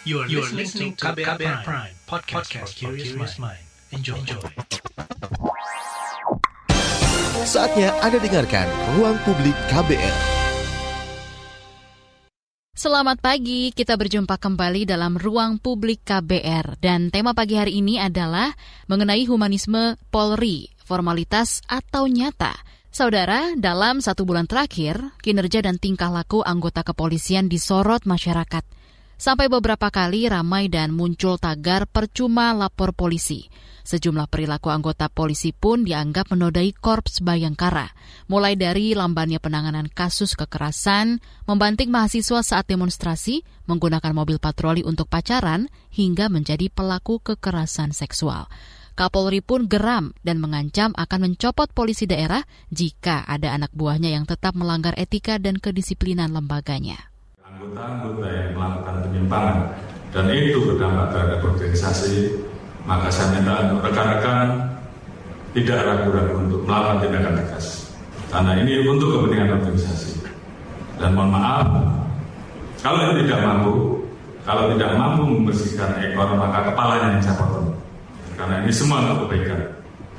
You are, you are listening to KBR, KBR Prime, Prime podcast, podcast for curious mind. Enjoy. Enjoy. Saatnya Anda dengarkan Ruang Publik KBR. Selamat pagi, kita berjumpa kembali dalam Ruang Publik KBR. Dan tema pagi hari ini adalah mengenai humanisme Polri, formalitas atau nyata. Saudara, dalam satu bulan terakhir, kinerja dan tingkah laku anggota kepolisian disorot masyarakat. Sampai beberapa kali ramai dan muncul tagar percuma lapor polisi. Sejumlah perilaku anggota polisi pun dianggap menodai Korps Bayangkara, mulai dari lambannya penanganan kasus kekerasan, membanting mahasiswa saat demonstrasi, menggunakan mobil patroli untuk pacaran, hingga menjadi pelaku kekerasan seksual. Kapolri pun geram dan mengancam akan mencopot polisi daerah jika ada anak buahnya yang tetap melanggar etika dan kedisiplinan lembaganya anggota-anggota yang melakukan penyimpangan dan itu berdampak terhadap organisasi, maka saya minta untuk rekan-rekan tidak ragu-ragu untuk melakukan tindakan tegas. Karena ini untuk kepentingan organisasi. Dan mohon maaf, kalau tidak mampu, kalau tidak mampu membersihkan ekor, maka kepalanya yang saya. Karena ini semua untuk kebaikan,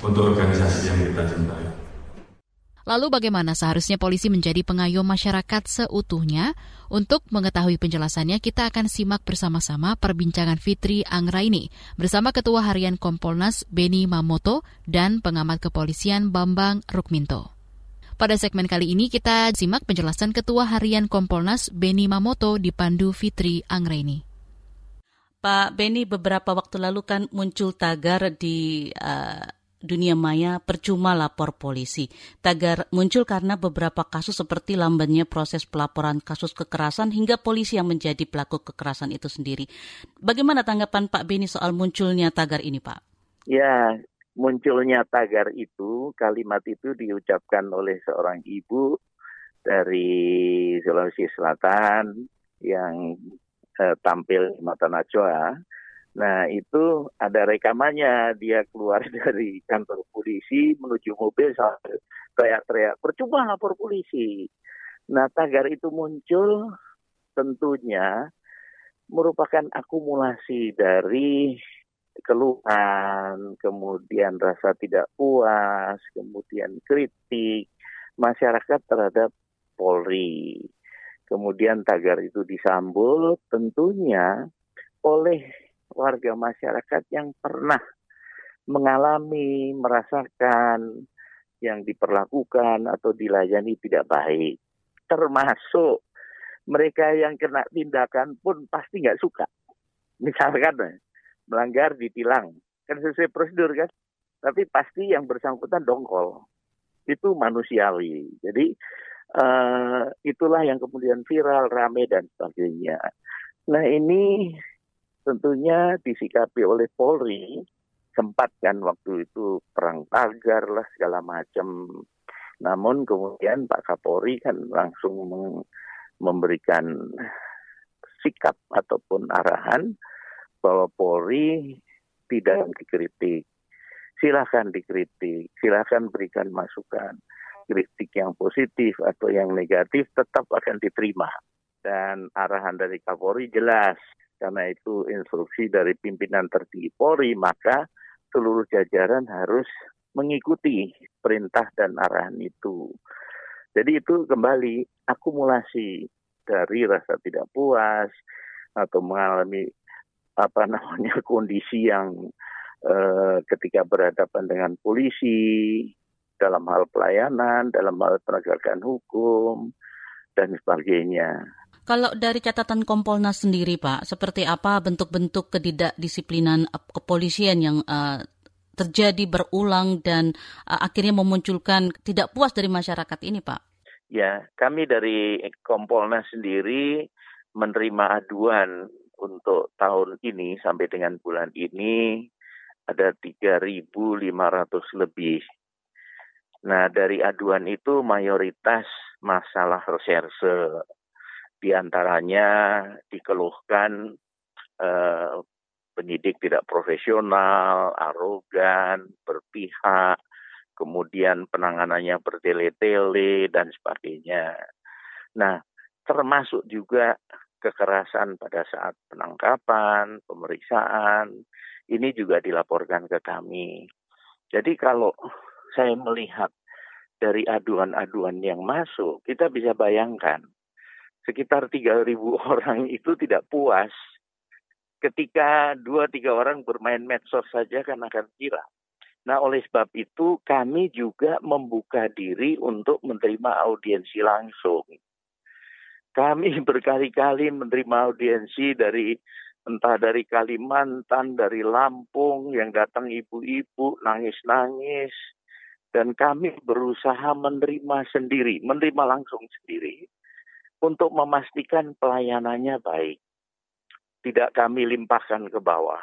untuk organisasi yang kita cintai. Lalu bagaimana seharusnya polisi menjadi pengayom masyarakat seutuhnya? Untuk mengetahui penjelasannya, kita akan simak bersama-sama perbincangan Fitri Anggraini bersama Ketua Harian Kompolnas Beni Mamoto dan pengamat kepolisian Bambang Rukminto. Pada segmen kali ini kita simak penjelasan Ketua Harian Kompolnas Beni Mamoto dipandu Fitri Anggraini. Pak Beni, beberapa waktu lalu kan muncul tagar di uh, dunia maya percuma lapor polisi. Tagar muncul karena beberapa kasus seperti lambannya proses pelaporan kasus kekerasan hingga polisi yang menjadi pelaku kekerasan itu sendiri. Bagaimana tanggapan Pak Beni soal munculnya tagar ini, Pak? Ya, munculnya tagar itu, kalimat itu diucapkan oleh seorang ibu dari Sulawesi Selatan yang eh, tampil di Mata Najwa Nah itu ada rekamannya dia keluar dari kantor polisi menuju mobil sampai teriak-teriak percuma lapor polisi. Nah tagar itu muncul tentunya merupakan akumulasi dari keluhan, kemudian rasa tidak puas, kemudian kritik masyarakat terhadap Polri. Kemudian tagar itu disambut tentunya oleh warga masyarakat yang pernah mengalami, merasakan yang diperlakukan atau dilayani tidak baik. Termasuk mereka yang kena tindakan pun pasti nggak suka. Misalkan melanggar ditilang, kan sesuai prosedur kan. Tapi pasti yang bersangkutan dongkol. Itu manusiawi. Jadi uh, itulah yang kemudian viral, rame dan sebagainya. Nah ini tentunya disikapi oleh Polri sempat kan waktu itu perang tagar lah segala macam. Namun kemudian Pak Kapolri kan langsung memberikan sikap ataupun arahan bahwa Polri tidak dikritik. Silahkan dikritik, silahkan berikan masukan. Kritik yang positif atau yang negatif tetap akan diterima. Dan arahan dari Kapolri jelas karena itu instruksi dari pimpinan tertinggi Polri, maka seluruh jajaran harus mengikuti perintah dan arahan itu. Jadi itu kembali akumulasi dari rasa tidak puas atau mengalami apa namanya kondisi yang eh, ketika berhadapan dengan polisi dalam hal pelayanan, dalam hal penegakan hukum dan sebagainya. Kalau dari catatan Kompolnas sendiri, Pak, seperti apa bentuk-bentuk ketidakdisiplinan kepolisian yang uh, terjadi berulang dan uh, akhirnya memunculkan tidak puas dari masyarakat ini, Pak? Ya, kami dari Kompolnas sendiri menerima aduan untuk tahun ini sampai dengan bulan ini ada 3.500 lebih. Nah, dari aduan itu mayoritas masalah reserse di antaranya dikeluhkan eh, penyidik tidak profesional, arogan, berpihak, kemudian penanganannya bertele-tele dan sebagainya. Nah, termasuk juga kekerasan pada saat penangkapan, pemeriksaan, ini juga dilaporkan ke kami. Jadi kalau saya melihat dari aduan-aduan yang masuk, kita bisa bayangkan sekitar 3.000 orang itu tidak puas ketika dua tiga orang bermain medsos saja kan akan viral. Nah, oleh sebab itu kami juga membuka diri untuk menerima audiensi langsung. Kami berkali-kali menerima audiensi dari entah dari Kalimantan, dari Lampung yang datang ibu-ibu nangis-nangis dan kami berusaha menerima sendiri, menerima langsung sendiri untuk memastikan pelayanannya baik. Tidak kami limpahkan ke bawah.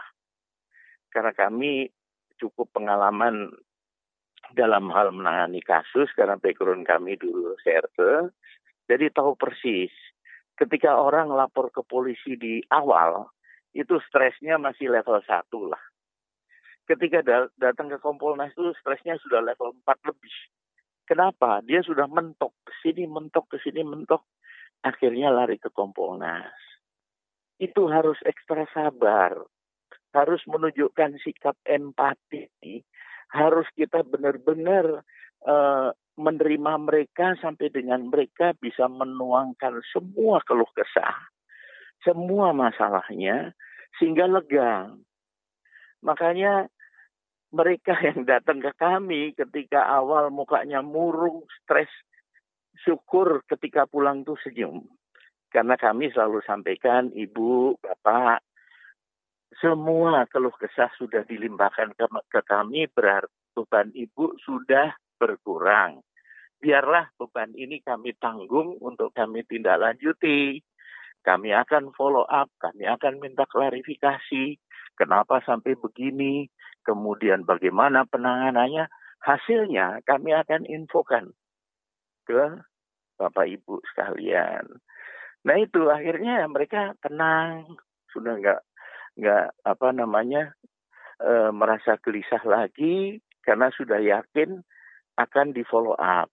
Karena kami cukup pengalaman dalam hal menangani kasus karena background kami dulu CRT. Jadi tahu persis ketika orang lapor ke polisi di awal itu stresnya masih level 1 lah. Ketika datang ke Kompolnas itu stresnya sudah level 4 lebih. Kenapa? Dia sudah mentok ke sini, mentok ke sini, mentok. Akhirnya lari ke Kompolnas. Itu harus ekstra sabar harus menunjukkan sikap empati, harus kita benar-benar uh, menerima mereka sampai dengan mereka bisa menuangkan semua keluh kesah, semua masalahnya, sehingga lega. Makanya mereka yang datang ke kami ketika awal mukanya murung, stres, syukur ketika pulang tuh senyum. Karena kami selalu sampaikan, Ibu, Bapak, semua keluh kesah sudah dilimpahkan ke, ke kami berarti beban ibu sudah berkurang. Biarlah beban ini kami tanggung untuk kami tindak lanjuti. Kami akan follow up, kami akan minta klarifikasi, kenapa sampai begini, kemudian bagaimana penanganannya. Hasilnya kami akan infokan ke Bapak Ibu sekalian. Nah itu akhirnya mereka tenang, sudah nggak nggak apa namanya e, merasa gelisah lagi karena sudah yakin akan di follow up.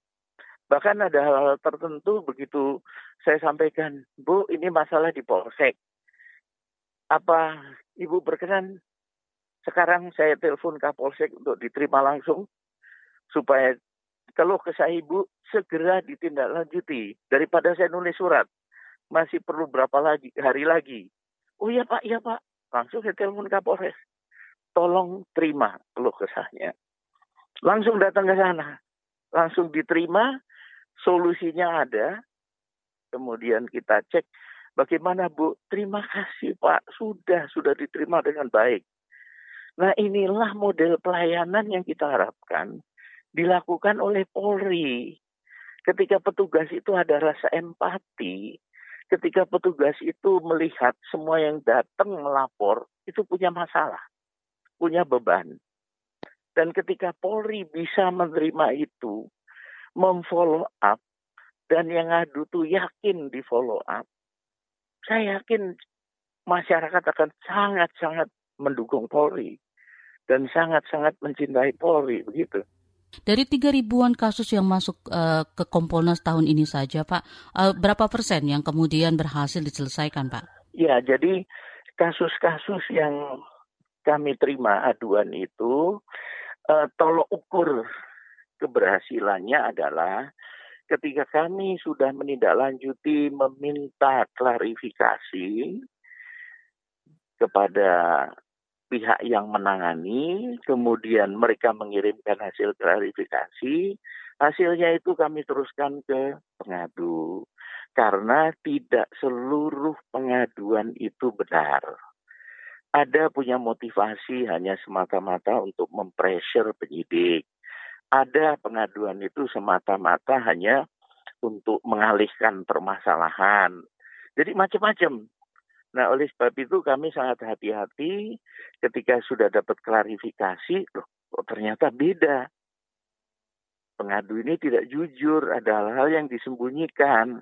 Bahkan ada hal-hal tertentu begitu saya sampaikan, Bu, ini masalah di polsek. Apa Ibu berkenan sekarang saya telepon Kapolsek untuk diterima langsung supaya kalau kesah Ibu segera ditindaklanjuti daripada saya nulis surat masih perlu berapa lagi hari lagi. Oh iya Pak, iya Pak. Langsung saya telepon Kapolres. Tolong terima keluh kesahnya. Langsung datang ke sana. Langsung diterima, solusinya ada. Kemudian kita cek bagaimana Bu. Terima kasih Pak, sudah sudah diterima dengan baik. Nah inilah model pelayanan yang kita harapkan dilakukan oleh Polri. Ketika petugas itu ada rasa empati, ketika petugas itu melihat semua yang datang melapor itu punya masalah, punya beban. Dan ketika Polri bisa menerima itu, memfollow up, dan yang ngadu tuh yakin di follow up, saya yakin masyarakat akan sangat-sangat mendukung Polri dan sangat-sangat mencintai Polri begitu. Dari tiga ribuan kasus yang masuk uh, ke Kompolnas tahun ini saja, Pak, uh, berapa persen yang kemudian berhasil diselesaikan, Pak? Ya, jadi kasus-kasus yang kami terima aduan itu, uh, tolok ukur keberhasilannya adalah ketika kami sudah menindaklanjuti meminta klarifikasi kepada pihak yang menangani, kemudian mereka mengirimkan hasil klarifikasi, hasilnya itu kami teruskan ke pengadu. Karena tidak seluruh pengaduan itu benar. Ada punya motivasi hanya semata-mata untuk mempressure penyidik. Ada pengaduan itu semata-mata hanya untuk mengalihkan permasalahan. Jadi macam-macam. Nah, oleh sebab itu kami sangat hati-hati ketika sudah dapat klarifikasi, loh, kok ternyata beda. Pengadu ini tidak jujur, ada hal-hal yang disembunyikan.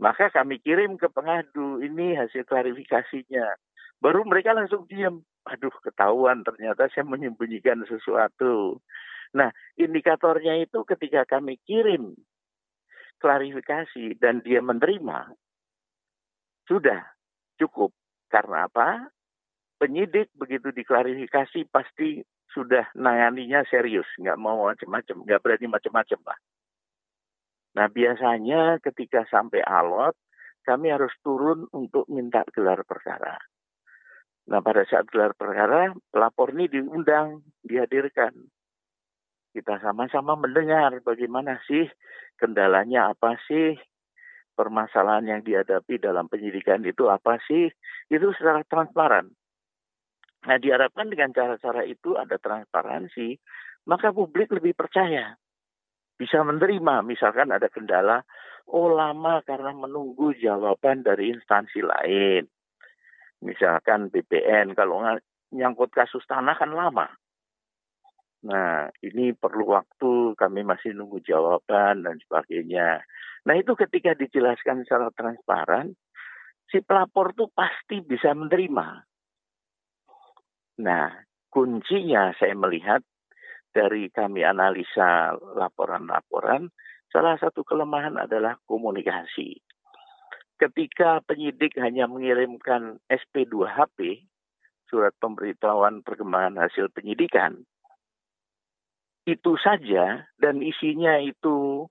Maka kami kirim ke pengadu, ini hasil klarifikasinya. Baru mereka langsung diam. Aduh, ketahuan ternyata saya menyembunyikan sesuatu. Nah, indikatornya itu ketika kami kirim klarifikasi dan dia menerima, Sudah cukup. Karena apa? Penyidik begitu diklarifikasi pasti sudah nanganinya serius, nggak mau macam-macam, nggak berani macam-macam lah. Nah biasanya ketika sampai alot, kami harus turun untuk minta gelar perkara. Nah pada saat gelar perkara, pelapor ini diundang, dihadirkan. Kita sama-sama mendengar bagaimana sih kendalanya apa sih, permasalahan yang dihadapi dalam penyidikan itu apa sih, itu secara transparan. Nah diharapkan dengan cara-cara itu ada transparansi, maka publik lebih percaya. Bisa menerima, misalkan ada kendala, oh lama karena menunggu jawaban dari instansi lain. Misalkan BPN, kalau nyangkut kasus tanah kan lama. Nah, ini perlu waktu, kami masih nunggu jawaban dan sebagainya. Nah, itu ketika dijelaskan secara transparan, si pelapor tuh pasti bisa menerima. Nah, kuncinya saya melihat dari kami analisa laporan-laporan, salah satu kelemahan adalah komunikasi. Ketika penyidik hanya mengirimkan SP2HP, surat pemberitahuan perkembangan hasil penyidikan, itu saja dan isinya itu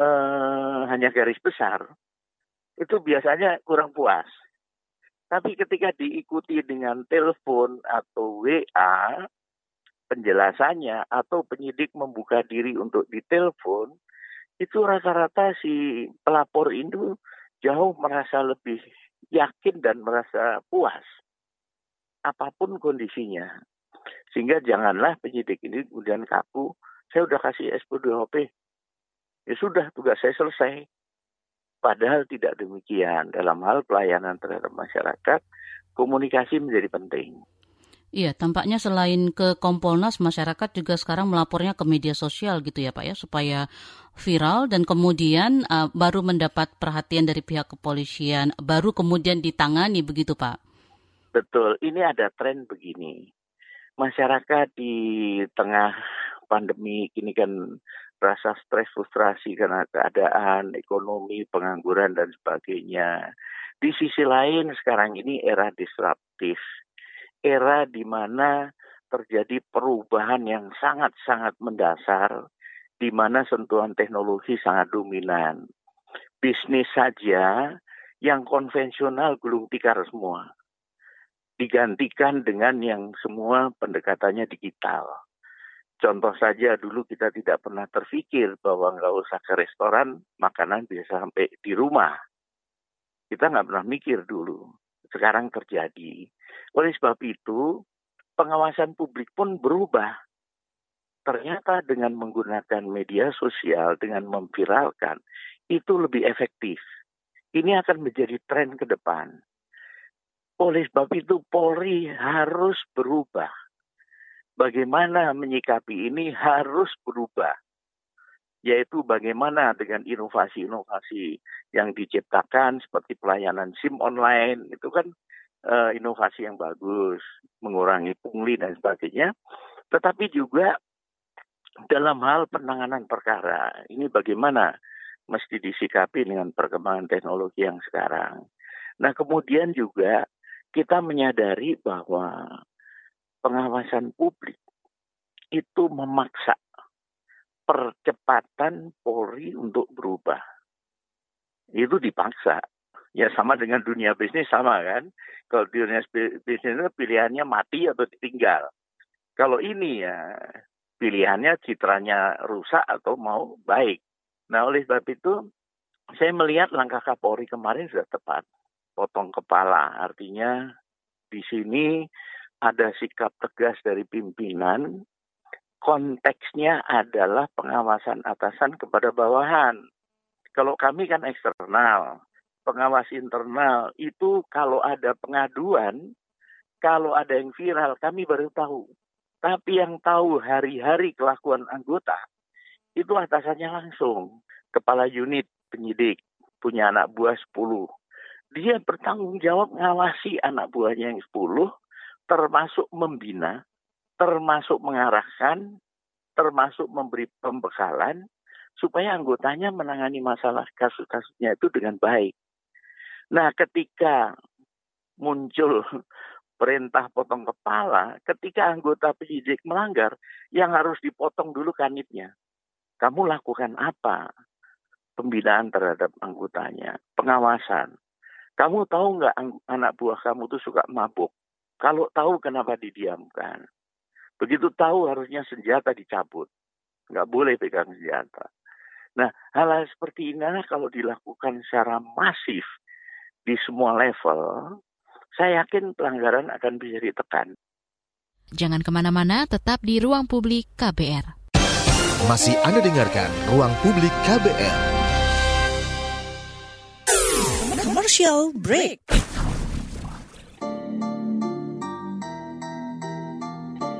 eh, hanya garis besar, itu biasanya kurang puas. Tapi ketika diikuti dengan telepon atau WA, penjelasannya atau penyidik membuka diri untuk ditelepon, itu rata-rata si pelapor itu jauh merasa lebih yakin dan merasa puas. Apa pun kondisinya. Sehingga janganlah penyidik ini kemudian kaku, saya udah kasih SP2HP. Ya sudah, tugas saya selesai. Padahal tidak demikian. Dalam hal pelayanan terhadap masyarakat, komunikasi menjadi penting. Iya, tampaknya selain ke Kompolnas, masyarakat juga sekarang melapornya ke media sosial gitu ya Pak ya, supaya viral dan kemudian uh, baru mendapat perhatian dari pihak kepolisian, baru kemudian ditangani begitu Pak? Betul, ini ada tren begini masyarakat di tengah pandemi ini kan rasa stres frustrasi karena keadaan ekonomi pengangguran dan sebagainya. Di sisi lain sekarang ini era disruptif. Era di mana terjadi perubahan yang sangat-sangat mendasar di mana sentuhan teknologi sangat dominan. Bisnis saja yang konvensional gulung tikar semua. Digantikan dengan yang semua pendekatannya digital. Contoh saja dulu kita tidak pernah terpikir bahwa nggak usah ke restoran, makanan bisa sampai di rumah. Kita nggak pernah mikir dulu. Sekarang terjadi. Oleh sebab itu, pengawasan publik pun berubah. Ternyata dengan menggunakan media sosial, dengan memviralkan, itu lebih efektif. Ini akan menjadi tren ke depan oleh sebab itu Polri harus berubah. Bagaimana menyikapi ini harus berubah. Yaitu bagaimana dengan inovasi-inovasi yang diciptakan seperti pelayanan SIM online. Itu kan uh, inovasi yang bagus, mengurangi pungli dan sebagainya. Tetapi juga dalam hal penanganan perkara, ini bagaimana mesti disikapi dengan perkembangan teknologi yang sekarang. Nah kemudian juga kita menyadari bahwa pengawasan publik itu memaksa percepatan Polri untuk berubah. Itu dipaksa. Ya sama dengan dunia bisnis sama kan. Kalau dunia bisnis itu pilihannya mati atau ditinggal. Kalau ini ya pilihannya citranya rusak atau mau baik. Nah oleh sebab itu saya melihat langkah Kapolri kemarin sudah tepat potong kepala. Artinya di sini ada sikap tegas dari pimpinan. Konteksnya adalah pengawasan atasan kepada bawahan. Kalau kami kan eksternal, pengawas internal itu kalau ada pengaduan, kalau ada yang viral kami baru tahu. Tapi yang tahu hari-hari kelakuan anggota itu atasannya langsung. Kepala unit penyidik punya anak buah 10 dia bertanggung jawab mengawasi anak buahnya yang 10, termasuk membina, termasuk mengarahkan, termasuk memberi pembekalan, supaya anggotanya menangani masalah kasus-kasusnya itu dengan baik. Nah, ketika muncul perintah potong kepala, ketika anggota penyidik melanggar, yang harus dipotong dulu kanitnya. Kamu lakukan apa? Pembinaan terhadap anggotanya, pengawasan. Kamu tahu nggak anak buah kamu tuh suka mabuk? Kalau tahu kenapa didiamkan? Begitu tahu harusnya senjata dicabut. Nggak boleh pegang senjata. Nah, hal-hal seperti ini kalau dilakukan secara masif di semua level, saya yakin pelanggaran akan bisa ditekan. Jangan ke mana-mana, tetap di ruang publik KBR. Masih Anda dengarkan ruang publik KBR. Commercial break.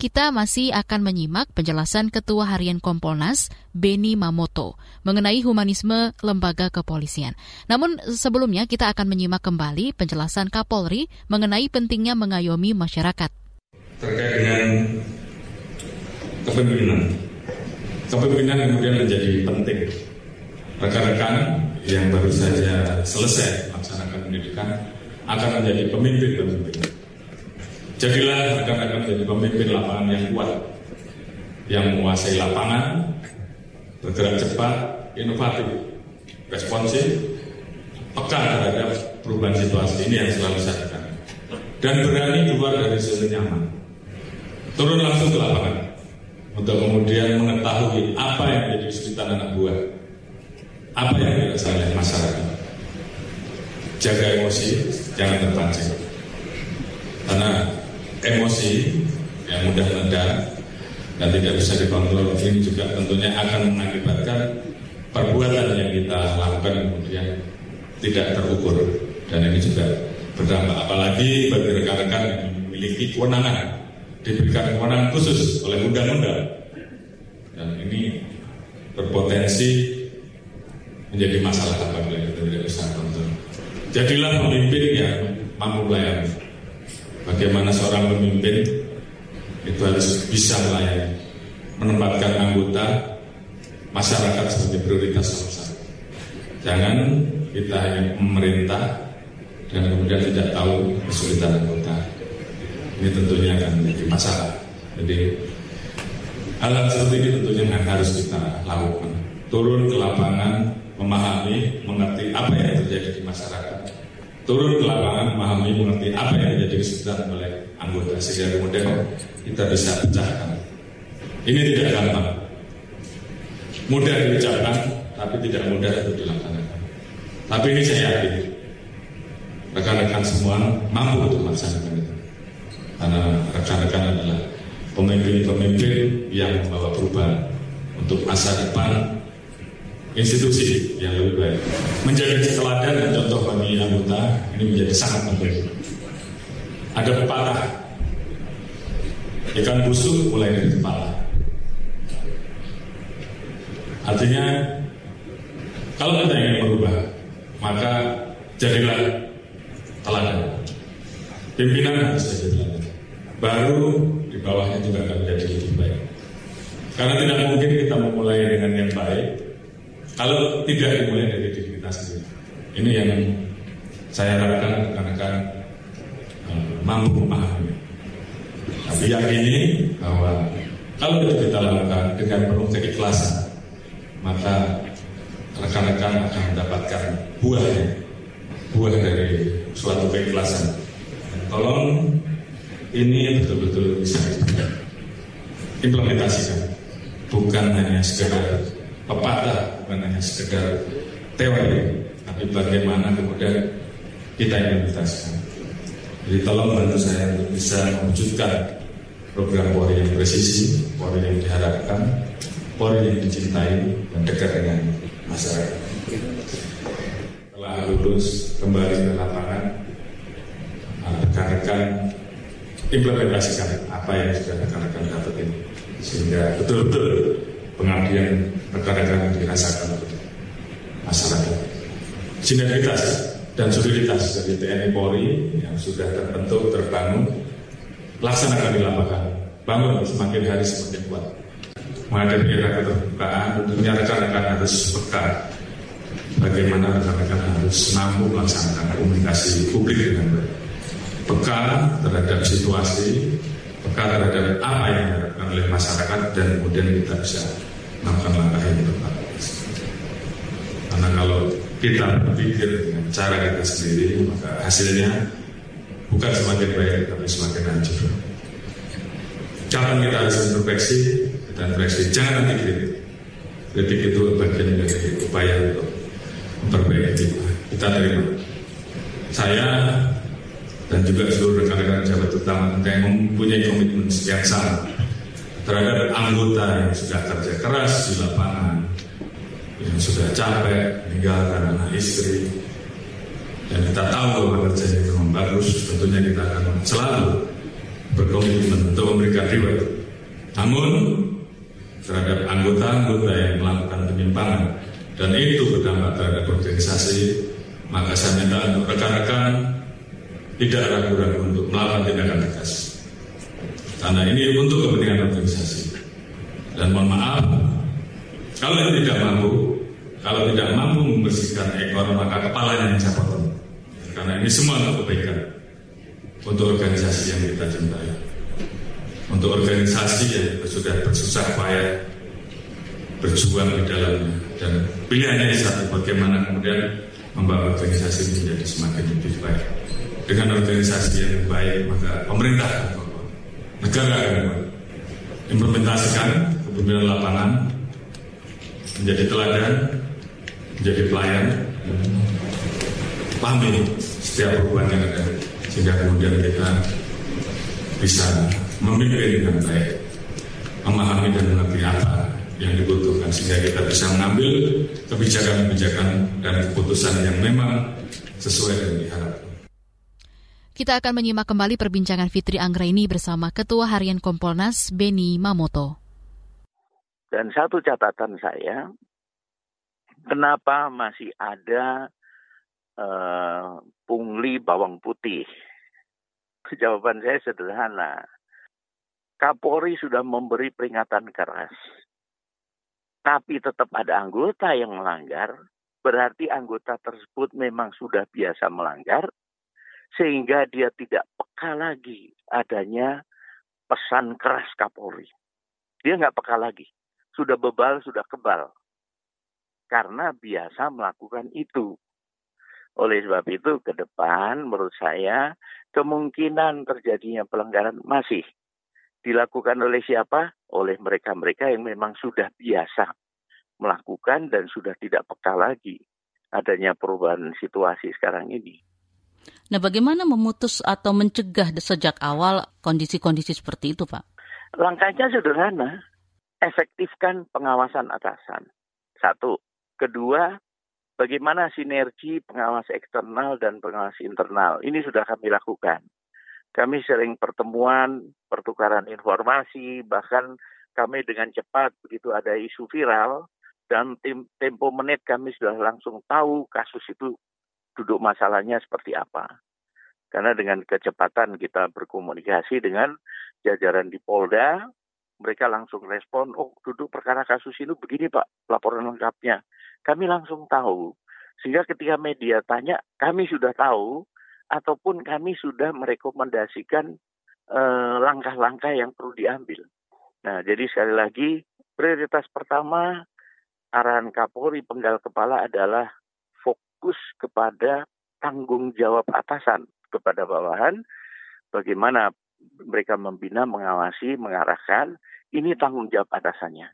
Kita masih akan menyimak penjelasan Ketua Harian Kompolnas, Beni Mamoto, mengenai humanisme lembaga kepolisian. Namun sebelumnya kita akan menyimak kembali penjelasan Kapolri mengenai pentingnya mengayomi masyarakat. terkait dengan kepemimpinan. Kepemimpinan kemudian menjadi penting. Rekan-rekan yang baru saja selesai melaksanakan pendidikan akan menjadi pemimpin-pemimpin. Jadilah rekan-rekan menjadi pemimpin lapangan yang kuat, yang menguasai lapangan, bergerak cepat, inovatif, responsif, peka terhadap perubahan situasi ini yang selalu saya tekan. Dan berani keluar dari zona nyaman turun langsung ke lapangan untuk kemudian mengetahui apa yang menjadi kesulitan anak buah, apa yang dirasakan oleh masyarakat. Jaga emosi, jangan terpancing. Karena emosi yang mudah meledak dan tidak bisa dikontrol ini juga tentunya akan mengakibatkan perbuatan yang kita lakukan kemudian tidak terukur dan ini juga berdampak apalagi bagi rekan-rekan yang memiliki kewenangan diberikan kewenangan khusus oleh undang-undang dan ini berpotensi menjadi masalah apabila kita tidak bisa kontrol. Jadilah pemimpin yang mampu melayani. Bagaimana seorang pemimpin itu harus bisa melayani, menempatkan anggota masyarakat sebagai prioritas nomor. Jangan kita hanya memerintah dan kemudian tidak tahu kesulitan anggota ini tentunya akan menjadi masalah. Jadi hal-hal seperti ini tentunya yang harus kita lakukan. Turun ke lapangan, memahami, mengerti apa yang terjadi di masyarakat. Turun ke lapangan, memahami, mengerti apa yang menjadi kesulitan oleh anggota sehingga kemudian kita bisa pecahkan. Ini tidak gampang. Mudah diucapkan, tapi tidak mudah untuk dilaksanakan. Tapi ini saya yakin rekan-rekan semua mampu untuk melaksanakan itu karena rekan-rekan adalah pemimpin-pemimpin yang membawa perubahan untuk masa depan institusi yang lebih baik. Menjadi teladan dan contoh bagi anggota ini menjadi sangat penting. Ada pepatah, ikan busuk mulai dari kepala. Artinya, kalau kita ingin berubah, maka jadilah teladan. Pimpinan harus jadi teladan baru di bawahnya juga akan menjadi lebih baik. Karena tidak mungkin kita memulai dengan yang baik kalau tidak dimulai dari diri kita sendiri. Ini yang saya harapkan rekan-rekan uh, mampu memahami. Tapi yakini bahwa kalau itu kita lakukan dengan penuh keikhlasan, maka rekan-rekan akan mendapatkan buahnya, buah dari suatu keikhlasan. Tolong ini betul-betul bisa implementasikan. Bukan hanya sekedar pepatah, bukan hanya sekedar teori, tapi bagaimana kemudian kita implementasikan. Jadi tolong bantu saya untuk bisa mewujudkan program Polri yang presisi, Polri yang diharapkan, Polri yang dicintai dan dekat dengan masyarakat. Setelah lulus kembali ke lapangan, rekan-rekan implementasikan apa yang sudah rekan-rekan dapat sehingga betul-betul pengabdian rekan-rekan dirasakan oleh masyarakat. Sinergitas dan soliditas dari TNI Polri yang sudah terbentuk, terbangun, laksanakan di lapangan, bangun semakin hari semakin kuat. Menghadapi era keterbukaan, tentunya rekan-rekan harus peka bagaimana rekan-rekan harus mampu melaksanakan komunikasi publik dengan baik. Peka terhadap situasi, peka terhadap apa yang diharapkan oleh masyarakat dan kemudian kita bisa melakukan langkah yang tepat. Karena kalau kita berpikir dengan cara kita sendiri, maka hasilnya bukan semakin baik, tapi semakin hancur. Kapan kita harus introspeksi dan refleksi, jangan nanti kritik. Kritik itu bagian dari upaya untuk memperbaiki kita. Kita terima. Saya dan juga seluruh rekan-rekan jabat utama yang mempunyai komitmen yang sama terhadap anggota yang sudah kerja keras di lapangan, yang sudah capek meninggalkan anak istri, dan kita tahu bahwa kerjanya memang bagus, tentunya kita akan selalu berkomitmen untuk memberikan reward. Namun terhadap anggota-anggota yang melakukan penyimpangan dan itu berdampak terhadap organisasi, maka saya minta untuk rekan-rekan tidak ragu-ragu untuk melakukan tindakan tegas. Karena ini untuk kepentingan organisasi. Dan mohon maaf, kalau ini tidak mampu, kalau tidak mampu membersihkan ekor, maka kepalanya yang potong. Karena ini semua untuk kebaikan. Untuk organisasi yang kita cintai. Untuk organisasi yang sudah bersusah payah berjuang di dalamnya. Dan pilihannya satu, bagaimana kemudian membawa organisasi menjadi semakin lebih baik. Dengan organisasi yang baik, maka pemerintah negara implementasikan kepemimpinan lapangan menjadi teladan, menjadi pelayan, pahami setiap perubahan yang ada sehingga kemudian kita bisa memimpin dengan baik, memahami dan mengerti apa yang dibutuhkan sehingga kita bisa mengambil kebijakan-kebijakan dan keputusan yang memang sesuai dengan diharapkan. Kita akan menyimak kembali perbincangan Fitri Anggraini bersama Ketua Harian Kompolnas Beni Mamoto. Dan satu catatan saya, kenapa masih ada uh, pungli bawang putih? Jawaban saya sederhana. Kapolri sudah memberi peringatan keras. Tapi tetap ada anggota yang melanggar, berarti anggota tersebut memang sudah biasa melanggar, sehingga dia tidak peka lagi adanya pesan keras Kapolri. Dia nggak peka lagi. Sudah bebal, sudah kebal. Karena biasa melakukan itu. Oleh sebab itu, ke depan menurut saya kemungkinan terjadinya pelanggaran masih dilakukan oleh siapa? Oleh mereka-mereka yang memang sudah biasa melakukan dan sudah tidak peka lagi adanya perubahan situasi sekarang ini. Nah, bagaimana memutus atau mencegah sejak awal kondisi-kondisi seperti itu, Pak? Langkahnya sederhana, efektifkan pengawasan atasan. Satu. Kedua, bagaimana sinergi pengawas eksternal dan pengawas internal. Ini sudah kami lakukan. Kami sering pertemuan, pertukaran informasi, bahkan kami dengan cepat begitu ada isu viral, dan tempo menit kami sudah langsung tahu kasus itu duduk masalahnya seperti apa. Karena dengan kecepatan kita berkomunikasi dengan jajaran di Polda, mereka langsung respon, oh duduk perkara kasus ini begini Pak, laporan lengkapnya. Kami langsung tahu. Sehingga ketika media tanya, kami sudah tahu, ataupun kami sudah merekomendasikan eh, langkah-langkah yang perlu diambil. Nah, jadi sekali lagi, prioritas pertama arahan Kapolri penggal kepala adalah fokus kepada tanggung jawab atasan kepada bawahan bagaimana mereka membina, mengawasi, mengarahkan ini tanggung jawab atasannya.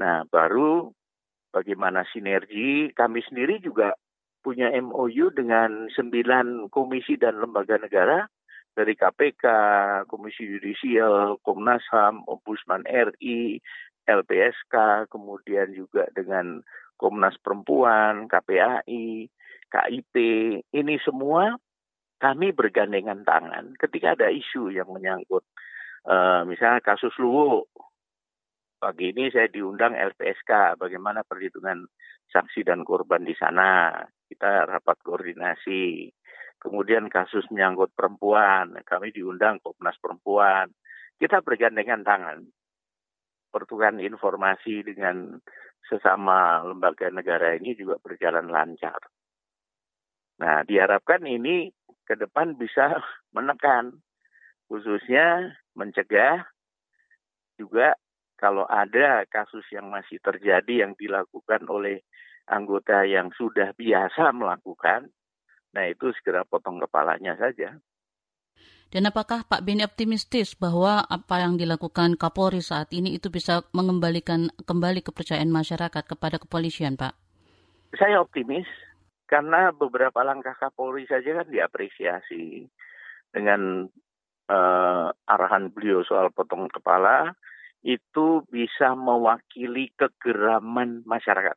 Nah, baru bagaimana sinergi, kami sendiri juga punya MOU dengan sembilan komisi dan lembaga negara dari KPK, Komisi Yudisial, Komnas HAM, Ombudsman RI, LPSK, kemudian juga dengan Komnas Perempuan, KPAI, KIP. Ini semua kami bergandengan tangan ketika ada isu yang menyangkut uh, misalnya kasus Luwu. Pagi ini saya diundang LPSK, bagaimana perhitungan saksi dan korban di sana. Kita rapat koordinasi. Kemudian kasus menyangkut perempuan, kami diundang Komnas Perempuan. Kita bergandengan tangan. Pertukaran informasi dengan sesama lembaga negara ini juga berjalan lancar. Nah, diharapkan ini ke depan bisa menekan, khususnya mencegah juga kalau ada kasus yang masih terjadi yang dilakukan oleh anggota yang sudah biasa melakukan, Nah itu segera potong kepalanya saja. Dan apakah Pak Beni optimistis bahwa apa yang dilakukan Kapolri saat ini itu bisa mengembalikan kembali kepercayaan masyarakat kepada kepolisian, Pak? Saya optimis karena beberapa langkah Kapolri saja kan diapresiasi dengan uh, arahan beliau soal potong kepala itu bisa mewakili kegeraman masyarakat.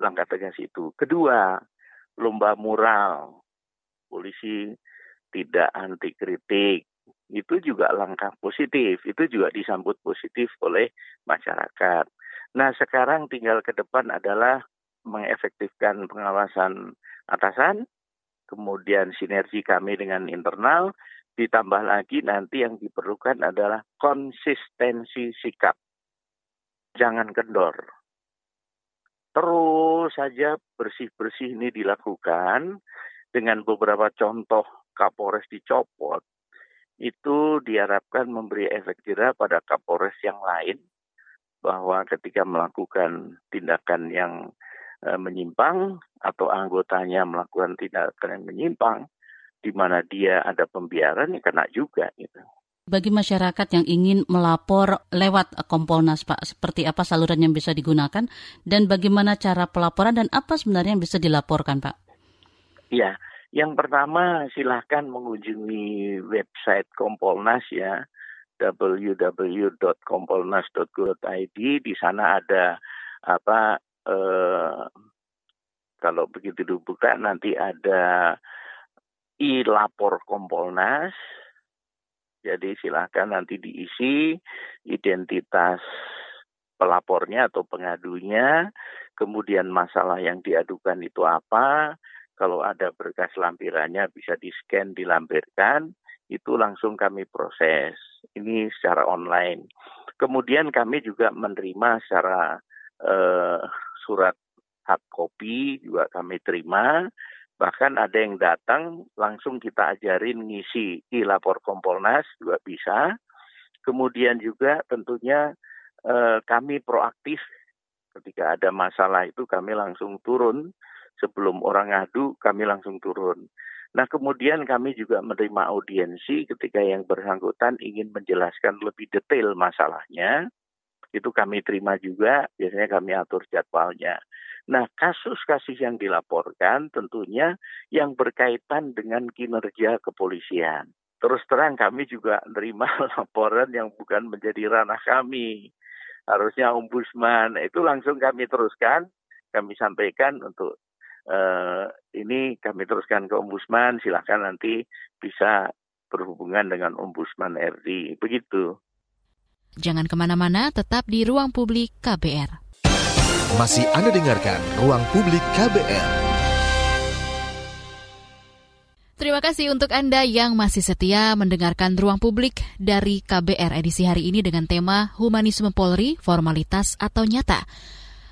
Langkah tegas itu. Kedua, lomba mural, polisi tidak anti kritik, itu juga langkah positif, itu juga disambut positif oleh masyarakat. Nah sekarang tinggal ke depan adalah mengefektifkan pengawasan atasan, kemudian sinergi kami dengan internal, ditambah lagi nanti yang diperlukan adalah konsistensi sikap. Jangan kendor terus saja bersih-bersih ini dilakukan dengan beberapa contoh Kapolres dicopot, itu diharapkan memberi efek jerah pada Kapolres yang lain bahwa ketika melakukan tindakan yang e, menyimpang atau anggotanya melakukan tindakan yang menyimpang, di mana dia ada pembiaran, ya kena juga gitu bagi masyarakat yang ingin melapor lewat Kompolnas, Pak? Seperti apa saluran yang bisa digunakan dan bagaimana cara pelaporan dan apa sebenarnya yang bisa dilaporkan, Pak? Ya, yang pertama silahkan mengunjungi website Kompolnas ya www.kompolnas.go.id di sana ada apa eh, kalau begitu dibuka nanti ada i-lapor Kompolnas. Jadi silahkan nanti diisi identitas pelapornya atau pengadunya, kemudian masalah yang diadukan itu apa, kalau ada berkas lampirannya bisa di-scan, dilampirkan, itu langsung kami proses. Ini secara online. Kemudian kami juga menerima secara eh, surat hard copy juga kami terima Bahkan ada yang datang langsung kita ajarin ngisi di lapor Kompolnas juga bisa. Kemudian juga tentunya eh, kami proaktif ketika ada masalah itu kami langsung turun sebelum orang ngadu kami langsung turun. Nah kemudian kami juga menerima audiensi ketika yang bersangkutan ingin menjelaskan lebih detail masalahnya itu kami terima juga biasanya kami atur jadwalnya. Nah, kasus-kasus yang dilaporkan tentunya yang berkaitan dengan kinerja kepolisian. Terus terang kami juga menerima laporan yang bukan menjadi ranah kami. Harusnya ombudsman, itu langsung kami teruskan, kami sampaikan untuk uh, ini kami teruskan ke ombudsman, silahkan nanti bisa berhubungan dengan ombudsman RI. Begitu. Jangan ke mana-mana, tetap di ruang publik KBR. Masih Anda dengarkan Ruang Publik KBR. Terima kasih untuk Anda yang masih setia mendengarkan Ruang Publik dari KBR edisi hari ini dengan tema Humanisme Polri, Formalitas atau Nyata.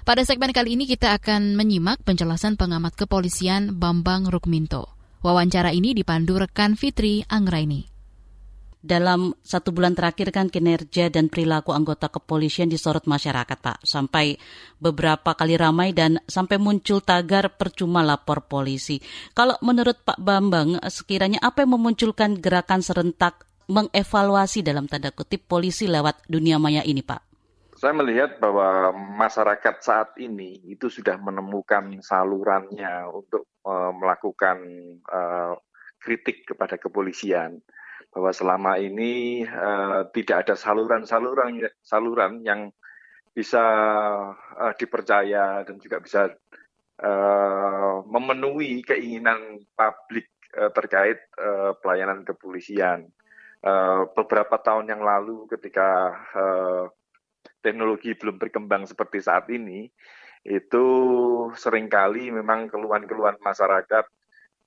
Pada segmen kali ini kita akan menyimak penjelasan pengamat kepolisian Bambang Rukminto. Wawancara ini dipandu rekan Fitri Anggraini dalam satu bulan terakhir kan kinerja dan perilaku anggota kepolisian disorot masyarakat Pak sampai beberapa kali ramai dan sampai muncul tagar percuma lapor polisi. Kalau menurut Pak Bambang sekiranya apa yang memunculkan gerakan serentak mengevaluasi dalam tanda kutip polisi lewat dunia maya ini, Pak? Saya melihat bahwa masyarakat saat ini itu sudah menemukan salurannya untuk uh, melakukan uh, kritik kepada kepolisian bahwa selama ini uh, tidak ada saluran-saluran saluran yang bisa uh, dipercaya dan juga bisa uh, memenuhi keinginan publik uh, terkait uh, pelayanan kepolisian. Uh, beberapa tahun yang lalu ketika uh, teknologi belum berkembang seperti saat ini, itu sering kali memang keluhan-keluhan masyarakat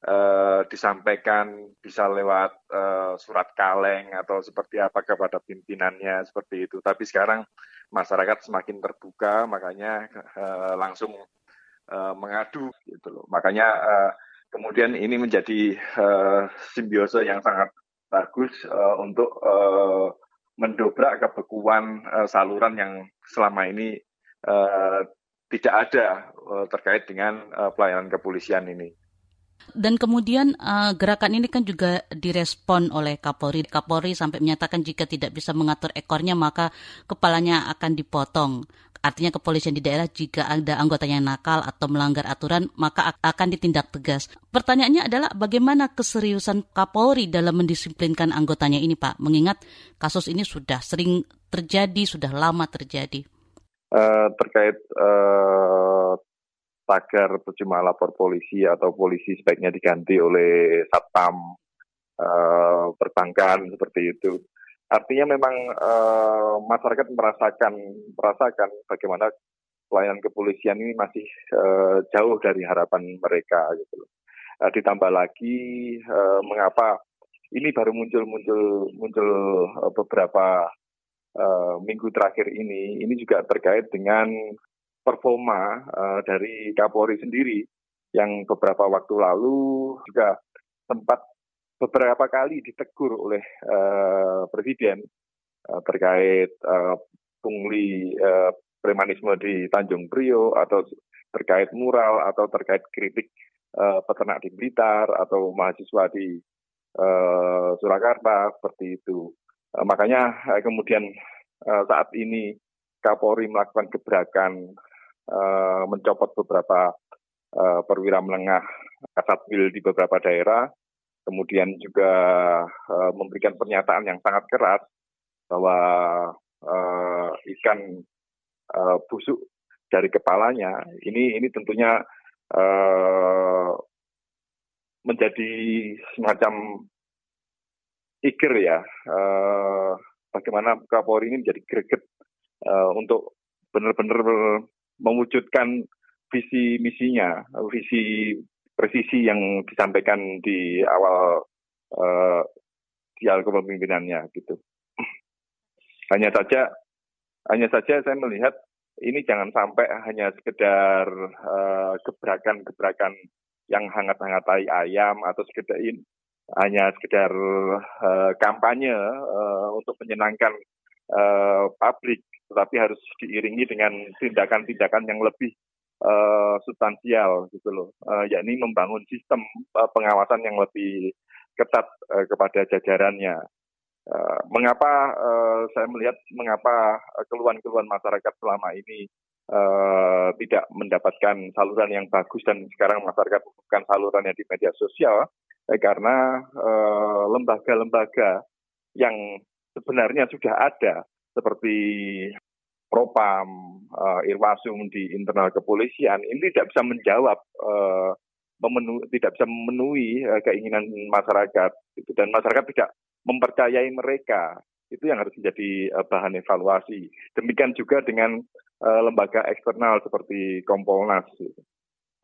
uh, disampaikan bisa lewat uh, surat kaleng atau seperti apa kepada pimpinannya seperti itu. Tapi sekarang masyarakat semakin terbuka, makanya uh, langsung uh, mengadu gitu loh. Makanya uh, kemudian ini menjadi uh, simbiose yang sangat bagus uh, untuk uh, mendobrak kebekuan uh, saluran yang selama ini uh, tidak ada uh, terkait dengan uh, pelayanan kepolisian ini. Dan kemudian uh, gerakan ini kan juga direspon oleh Kapolri. Kapolri sampai menyatakan jika tidak bisa mengatur ekornya maka kepalanya akan dipotong. Artinya kepolisian di daerah jika ada anggotanya yang nakal atau melanggar aturan maka akan ditindak tegas. Pertanyaannya adalah bagaimana keseriusan Kapolri dalam mendisiplinkan anggotanya ini Pak? Mengingat kasus ini sudah sering terjadi, sudah lama terjadi. Uh, terkait uh, tagar percuma lapor polisi atau polisi sebaiknya diganti oleh satpam uh, perbankan seperti itu Artinya memang uh, masyarakat merasakan merasakan bagaimana pelayanan kepolisian ini masih uh, jauh dari harapan mereka gitu Uh, ditambah lagi uh, mengapa ini baru muncul muncul beberapa uh, minggu terakhir ini ini juga terkait dengan performa uh, dari Kapolri sendiri yang beberapa waktu lalu juga sempat beberapa kali ditegur oleh uh, presiden uh, terkait uh, pungli uh, premanisme di Tanjung Priok atau terkait mural atau terkait kritik uh, peternak di Blitar atau mahasiswa di uh, Surakarta seperti itu. Uh, makanya uh, kemudian uh, saat ini Kapolri melakukan gebrakan uh, mencopot beberapa uh, perwira menengah kasatwil di beberapa daerah kemudian juga uh, memberikan pernyataan yang sangat keras bahwa uh, ikan uh, busuk dari kepalanya ini ini tentunya uh, menjadi semacam ikir ya. Uh, bagaimana Kapolri ini menjadi greget uh, untuk benar-benar mewujudkan visi misinya visi presisi yang disampaikan di awal uh, dialog kepemimpinannya gitu. Hanya saja hanya saja saya melihat ini jangan sampai hanya sekedar uh, gebrakan-gebrakan yang hangat-hangat tai ayam atau sekedar ini hanya sekedar uh, kampanye uh, untuk menyenangkan uh, publik, tetapi harus diiringi dengan tindakan-tindakan yang lebih uh, substansial gitu loh, uh, yakni membangun sistem uh, pengawasan yang lebih ketat uh, kepada jajarannya. Uh, mengapa uh, saya melihat mengapa keluhan-keluhan masyarakat selama ini uh, tidak mendapatkan saluran yang bagus dan sekarang masyarakat bukan salurannya di media sosial eh, karena lembaga-lembaga uh, yang sebenarnya sudah ada seperti propam, uh, irwasum di internal kepolisian ini tidak bisa menjawab uh, memenu, tidak bisa memenuhi uh, keinginan masyarakat gitu. dan masyarakat tidak mempercayai mereka itu yang harus menjadi uh, bahan evaluasi demikian juga dengan uh, lembaga eksternal seperti Kompolnas gitu.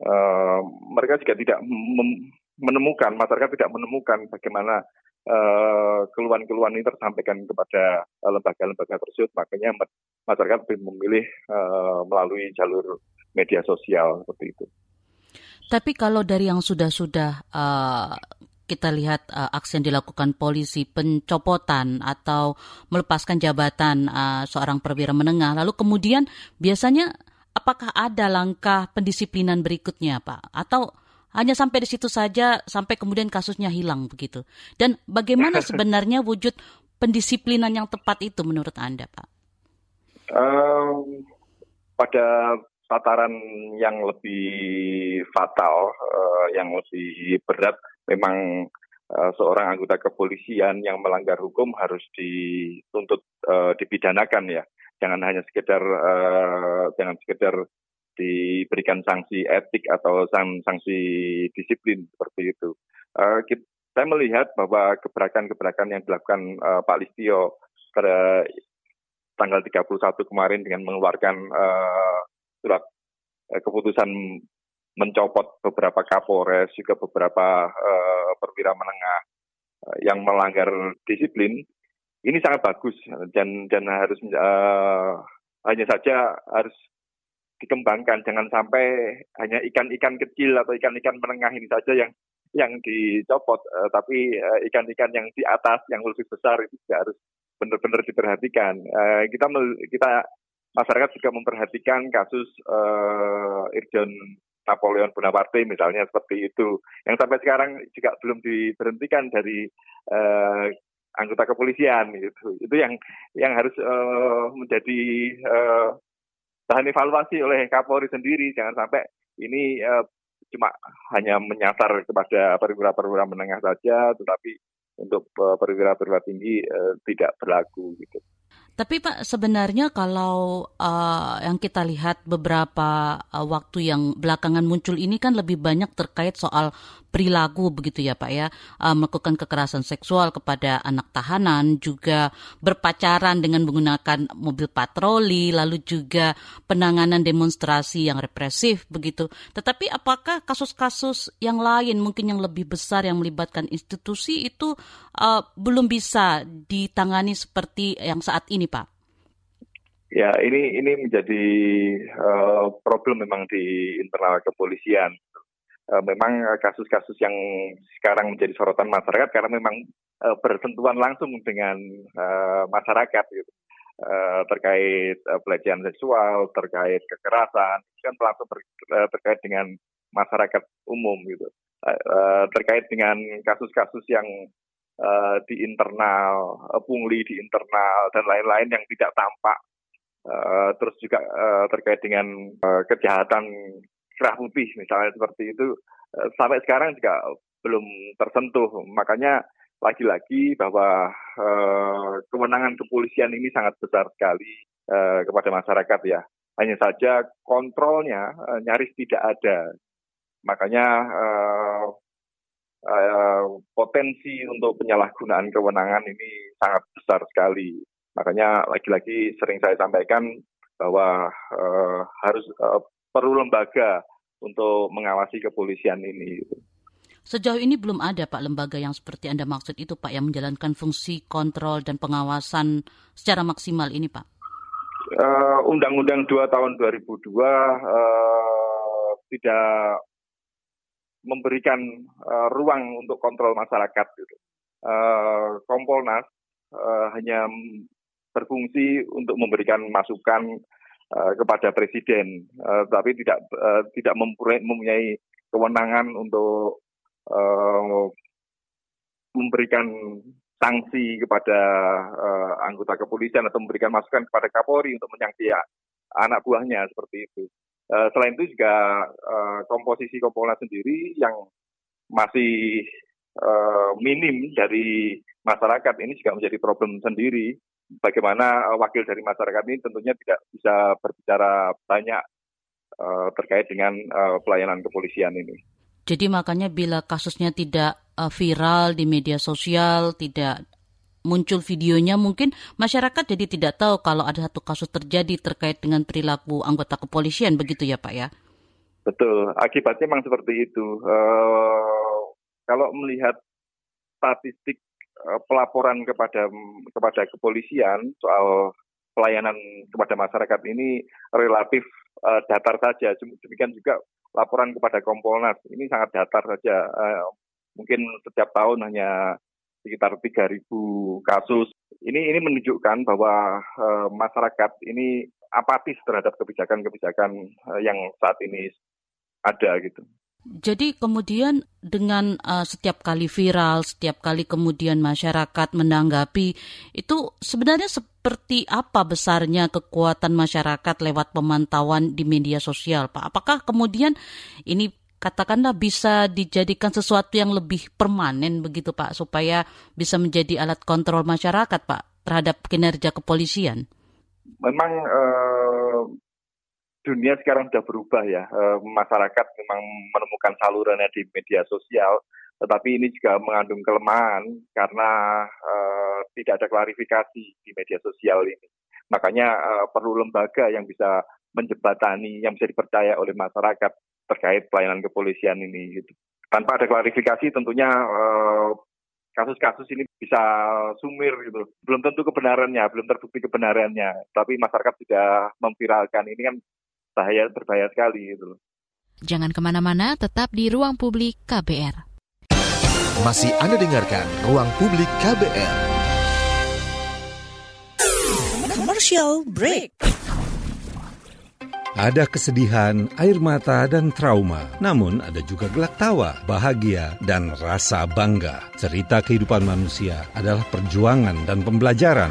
uh, mereka juga tidak menemukan masyarakat tidak menemukan bagaimana Eh, keluhan-keluhan ini tersampaikan kepada eh, lembaga-lembaga tersebut, makanya masyarakat lebih memilih uh, melalui jalur media sosial seperti itu. Tapi kalau dari yang sudah-sudah kita lihat uh, aksi yang dilakukan polisi pencopotan atau melepaskan jabatan uh, seorang perwira menengah, lalu kemudian biasanya apakah ada langkah pendisiplinan berikutnya, Pak? Atau hanya sampai di situ saja sampai kemudian kasusnya hilang begitu. Dan bagaimana sebenarnya wujud pendisiplinan yang tepat itu menurut Anda, Pak? Um, pada tataran yang lebih fatal, uh, yang lebih berat, memang uh, seorang anggota kepolisian yang melanggar hukum harus dituntut uh, dipidanakan ya. Jangan hanya sekedar uh, jangan sekedar diberikan sanksi etik atau sanksi disiplin seperti itu. Uh, kita, saya melihat bahwa gebrakan-gebrakan yang dilakukan uh, Pak Listio pada tanggal 31 kemarin dengan mengeluarkan uh, surat uh, keputusan mencopot beberapa kapolres juga beberapa uh, perwira menengah uh, yang melanggar disiplin ini sangat bagus dan dan harus uh, hanya saja harus dikembangkan. Jangan sampai hanya ikan-ikan kecil atau ikan-ikan menengah ini saja yang yang dicopot. Uh, tapi uh, ikan-ikan yang di atas yang lebih besar itu juga harus benar-benar diperhatikan. Uh, kita kita masyarakat juga memperhatikan kasus uh, Irjen Napoleon Bonaparte misalnya seperti itu. Yang sampai sekarang juga belum diberhentikan dari anggota kepolisian gitu. Itu yang yang harus uh, menjadi uh, bahan evaluasi oleh Kapolri sendiri jangan sampai ini uh, cuma hanya menyasar kepada perwira-perwira menengah saja tetapi untuk perwira-perwira tinggi uh, tidak berlaku gitu. Tapi Pak sebenarnya kalau uh, yang kita lihat beberapa uh, waktu yang belakangan muncul ini kan lebih banyak terkait soal perilaku begitu ya Pak ya uh, melakukan kekerasan seksual kepada anak tahanan juga berpacaran dengan menggunakan mobil patroli lalu juga penanganan demonstrasi yang represif begitu. Tetapi apakah kasus-kasus yang lain mungkin yang lebih besar yang melibatkan institusi itu uh, belum bisa ditangani seperti yang saat ini Pak? Ya, ini ini menjadi uh, problem memang di internal kepolisian. Uh, memang kasus-kasus yang sekarang menjadi sorotan masyarakat karena memang uh, bersentuhan langsung dengan masyarakat gitu. Terkait pelecehan seksual, terkait kekerasan, kan langsung terkait dengan masyarakat umum gitu. Terkait dengan kasus-kasus yang di internal, pungli di internal dan lain-lain yang tidak tampak. Terus juga terkait dengan kejahatan kerah putih misalnya seperti itu uh, sampai sekarang juga belum tersentuh. Makanya lagi-lagi bahwa uh, kewenangan kepolisian ini sangat besar sekali uh, kepada masyarakat ya. Hanya saja kontrolnya uh, nyaris tidak ada. Makanya uh, uh, potensi untuk penyalahgunaan kewenangan ini sangat besar sekali. Makanya lagi-lagi sering saya sampaikan bahwa uh, harus uh, perlu lembaga untuk mengawasi kepolisian ini. Sejauh ini belum ada Pak lembaga yang seperti Anda maksud itu Pak yang menjalankan fungsi kontrol dan pengawasan secara maksimal ini Pak. Undang-Undang uh, 2 tahun 2002 uh, tidak memberikan uh, ruang untuk kontrol masyarakat. Gitu. Uh, Kompolnas uh, hanya berfungsi untuk memberikan masukan uh, kepada presiden, uh, tapi tidak uh, tidak mempunyai kewenangan untuk uh, memberikan sanksi kepada uh, anggota kepolisian atau memberikan masukan kepada Kapolri untuk menyangsi anak buahnya seperti itu. Uh, selain itu juga uh, komposisi Kompolnas sendiri yang masih uh, minim dari masyarakat ini juga menjadi problem sendiri. Bagaimana uh, wakil dari masyarakat ini tentunya tidak bisa berbicara banyak uh, terkait dengan uh, pelayanan kepolisian ini. Jadi makanya bila kasusnya tidak uh, viral di media sosial, tidak muncul videonya mungkin masyarakat jadi tidak tahu kalau ada satu kasus terjadi terkait dengan perilaku anggota kepolisian begitu ya Pak ya? Betul, akibatnya memang seperti itu. Uh, kalau melihat statistik pelaporan kepada kepada kepolisian soal pelayanan kepada masyarakat ini relatif uh, datar saja. Demikian juga laporan kepada Kompolnas ini sangat datar saja. Uh, mungkin setiap tahun hanya sekitar 3.000 kasus. Ini ini menunjukkan bahwa uh, masyarakat ini apatis terhadap kebijakan-kebijakan yang saat ini ada gitu. Jadi kemudian dengan uh, setiap kali viral, setiap kali kemudian masyarakat menanggapi itu sebenarnya seperti apa besarnya kekuatan masyarakat lewat pemantauan di media sosial, Pak? Apakah kemudian ini katakanlah bisa dijadikan sesuatu yang lebih permanen begitu Pak supaya bisa menjadi alat kontrol masyarakat Pak terhadap kinerja kepolisian? Memang uh, dunia sekarang sudah berubah ya. E, masyarakat memang menemukan salurannya di media sosial, tetapi ini juga mengandung kelemahan karena e, tidak ada klarifikasi di media sosial ini. Makanya e, perlu lembaga yang bisa menjebatani, yang bisa dipercaya oleh masyarakat terkait pelayanan kepolisian ini. Gitu. Tanpa ada klarifikasi, tentunya kasus-kasus ini bisa sumir gitu. Belum tentu kebenarannya, belum terbukti kebenarannya. Tapi masyarakat sudah memviralkan. Ini kan bahaya berbahaya sekali gitu loh. Jangan ke mana-mana, tetap di ruang publik KBR. Masih Anda dengarkan ruang publik KBR. Commercial break. Ada kesedihan, air mata, dan trauma. Namun ada juga gelak tawa, bahagia, dan rasa bangga. Cerita kehidupan manusia adalah perjuangan dan pembelajaran.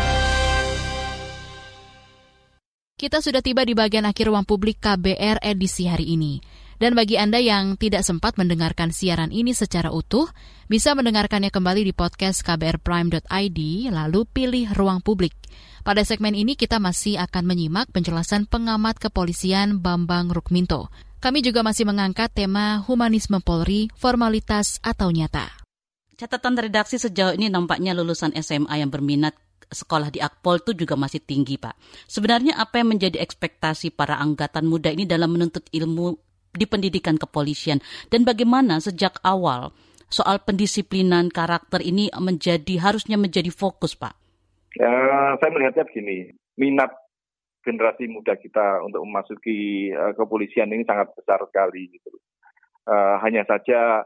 Kita sudah tiba di bagian akhir ruang publik KBR edisi hari ini. Dan bagi Anda yang tidak sempat mendengarkan siaran ini secara utuh, bisa mendengarkannya kembali di podcast kbrprime.id, lalu pilih ruang publik. Pada segmen ini kita masih akan menyimak penjelasan pengamat kepolisian Bambang Rukminto. Kami juga masih mengangkat tema humanisme Polri, formalitas atau nyata. Catatan redaksi sejauh ini nampaknya lulusan SMA yang berminat sekolah di Akpol itu juga masih tinggi, Pak. Sebenarnya apa yang menjadi ekspektasi para angkatan muda ini dalam menuntut ilmu di pendidikan kepolisian dan bagaimana sejak awal soal pendisiplinan karakter ini menjadi harusnya menjadi fokus, Pak? Ya, saya melihatnya begini, minat generasi muda kita untuk memasuki uh, kepolisian ini sangat besar sekali gitu. Uh, hanya saja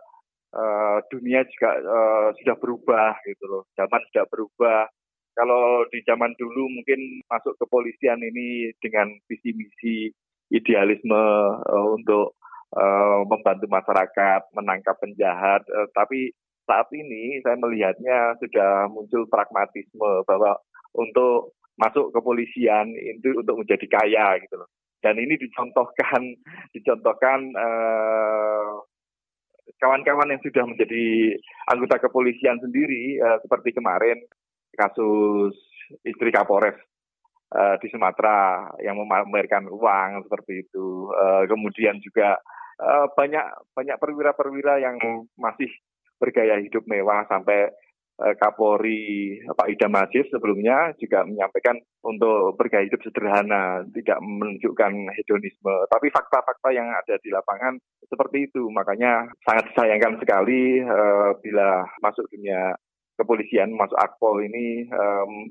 uh, dunia juga uh, sudah berubah gitu loh, zaman sudah berubah, kalau di zaman dulu mungkin masuk kepolisian ini dengan visi misi idealisme uh, untuk uh, membantu masyarakat menangkap penjahat, uh, tapi saat ini saya melihatnya sudah muncul pragmatisme bahwa untuk masuk kepolisian itu untuk menjadi kaya gitu loh. Dan ini dicontohkan dicontohkan kawan-kawan uh, yang sudah menjadi anggota kepolisian sendiri seperti kemarin kasus istri Kapolres uh, di Sumatera yang memamerkan uang seperti itu. Uh, kemudian juga uh, banyak banyak perwira-perwira yang masih bergaya hidup mewah sampai uh, Kapolri Pak Idam Aziz sebelumnya juga menyampaikan untuk bergaya hidup sederhana, tidak menunjukkan hedonisme. Tapi fakta-fakta yang ada di lapangan seperti itu. Makanya sangat disayangkan sekali uh, bila masuk dunia kepolisian masuk akpol ini um,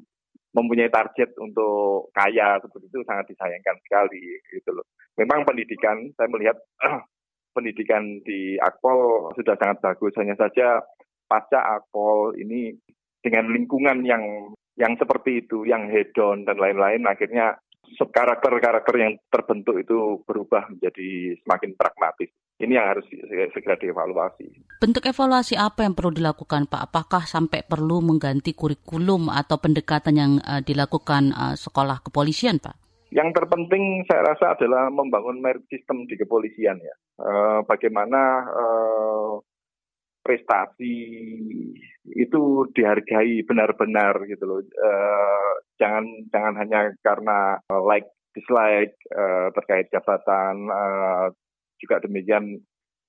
mempunyai target untuk kaya seperti itu sangat disayangkan sekali gitu loh. Memang pendidikan saya melihat pendidikan di akpol sudah sangat bagus hanya saja pasca akpol ini dengan lingkungan yang yang seperti itu, yang hedon dan lain-lain akhirnya karakter-karakter yang terbentuk itu berubah menjadi semakin pragmatis. Ini yang harus segera dievaluasi. Bentuk evaluasi apa yang perlu dilakukan Pak? Apakah sampai perlu mengganti kurikulum atau pendekatan yang uh, dilakukan uh, sekolah kepolisian Pak? Yang terpenting saya rasa adalah membangun merit system di kepolisian ya. Uh, bagaimana uh, prestasi itu dihargai benar-benar gitu loh. Uh, jangan jangan hanya karena like dislike uh, terkait jabatan uh, juga demikian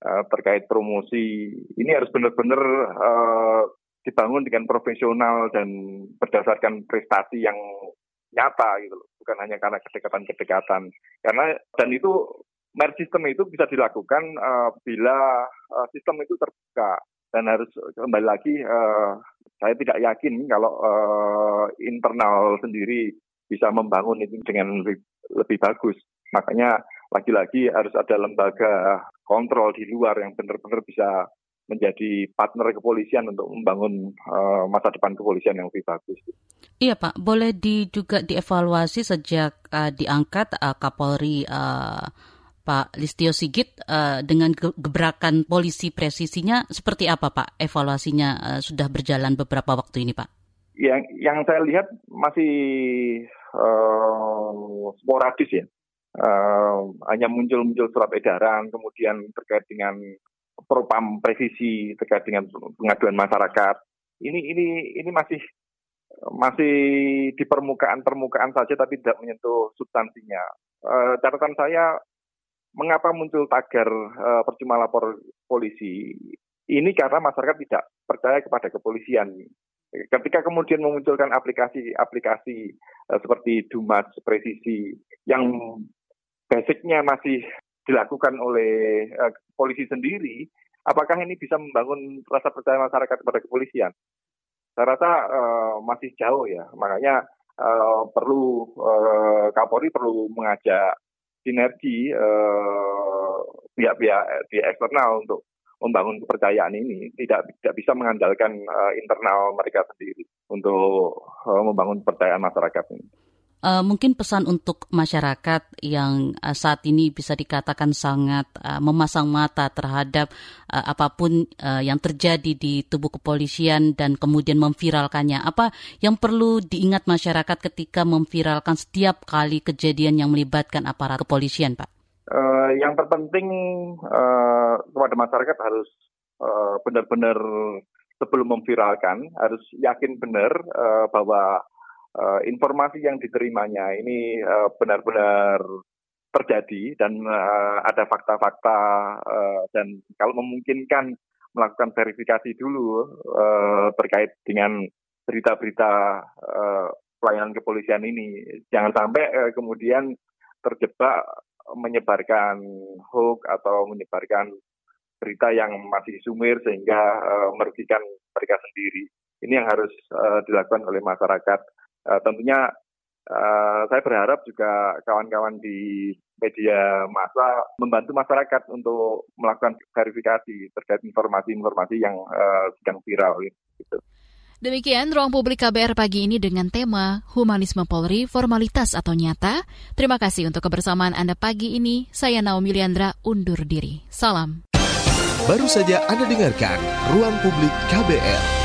uh, terkait promosi. Ini harus benar-benar uh, dibangun dengan profesional dan berdasarkan prestasi yang nyata gitu loh. Bukan hanya karena kedekatan-kedekatan. Karena dan itu merit system itu bisa dilakukan uh, bila uh, sistem itu terbuka. Dan harus kembali lagi uh, saya tidak yakin kalau uh, internal sendiri bisa membangun itu dengan lebih, lebih bagus. Makanya lagi-lagi harus ada lembaga kontrol di luar yang benar-benar bisa menjadi partner kepolisian untuk membangun uh, masa depan kepolisian yang lebih bagus. Iya Pak, boleh di, juga dievaluasi sejak uh, diangkat uh, Kapolri uh, Pak Listio Sigit uh, dengan gebrakan polisi presisinya seperti apa Pak? Evaluasinya uh, sudah berjalan beberapa waktu ini Pak? Yang yang saya lihat masih uh, sporadis ya. Uh, hanya muncul-muncul surat edaran, kemudian terkait dengan propam presisi terkait dengan pengaduan masyarakat. Ini ini ini masih masih di permukaan-permukaan saja tapi tidak menyentuh substansinya. Uh, catatan saya mengapa muncul tagar uh, percuma lapor polisi ini karena masyarakat tidak percaya kepada kepolisian. Ketika kemudian memunculkan aplikasi-aplikasi uh, seperti Dumas Presisi yang basicnya masih dilakukan oleh uh, polisi sendiri, apakah ini bisa membangun rasa percaya masyarakat kepada kepolisian? Saya rasa uh, masih jauh ya, makanya uh, perlu uh, Kapolri perlu mengajak sinergi pihak-pihak uh, di eksternal untuk membangun kepercayaan ini tidak tidak bisa mengandalkan uh, internal mereka sendiri untuk uh, membangun kepercayaan masyarakat ini. Uh, mungkin pesan untuk masyarakat yang uh, saat ini bisa dikatakan sangat uh, memasang mata terhadap uh, apa pun uh, yang terjadi di tubuh kepolisian dan kemudian memviralkannya. Apa yang perlu diingat masyarakat ketika memviralkan setiap kali kejadian yang melibatkan aparat kepolisian, Pak? Uh, yang terpenting uh, kepada masyarakat harus benar-benar sebelum memviralkan harus yakin benar uh, bahwa uh, informasi yang diterimanya ini uh, benar-benar terjadi dan uh, ada fakta-fakta uh, dan kalau memungkinkan melakukan verifikasi dulu uh, terkait dengan berita-berita uh, pelayanan kepolisian ini jangan sampai uh, kemudian terjebak menyebarkan hoax atau menyebarkan berita yang masih sumir sehingga uh, merugikan mereka sendiri. Ini yang harus uh, dilakukan oleh masyarakat uh, tentunya uh, saya berharap juga kawan-kawan di media massa membantu masyarakat untuk melakukan verifikasi terkait informasi-informasi yang uh, sedang viral gitu. Demikian ruang publik KBR pagi ini dengan tema Humanisme Polri, Formalitas atau Nyata. Terima kasih untuk kebersamaan Anda pagi ini. Saya Naomi Liandra undur diri. Salam. Baru saja Anda dengarkan Ruang Publik KBR.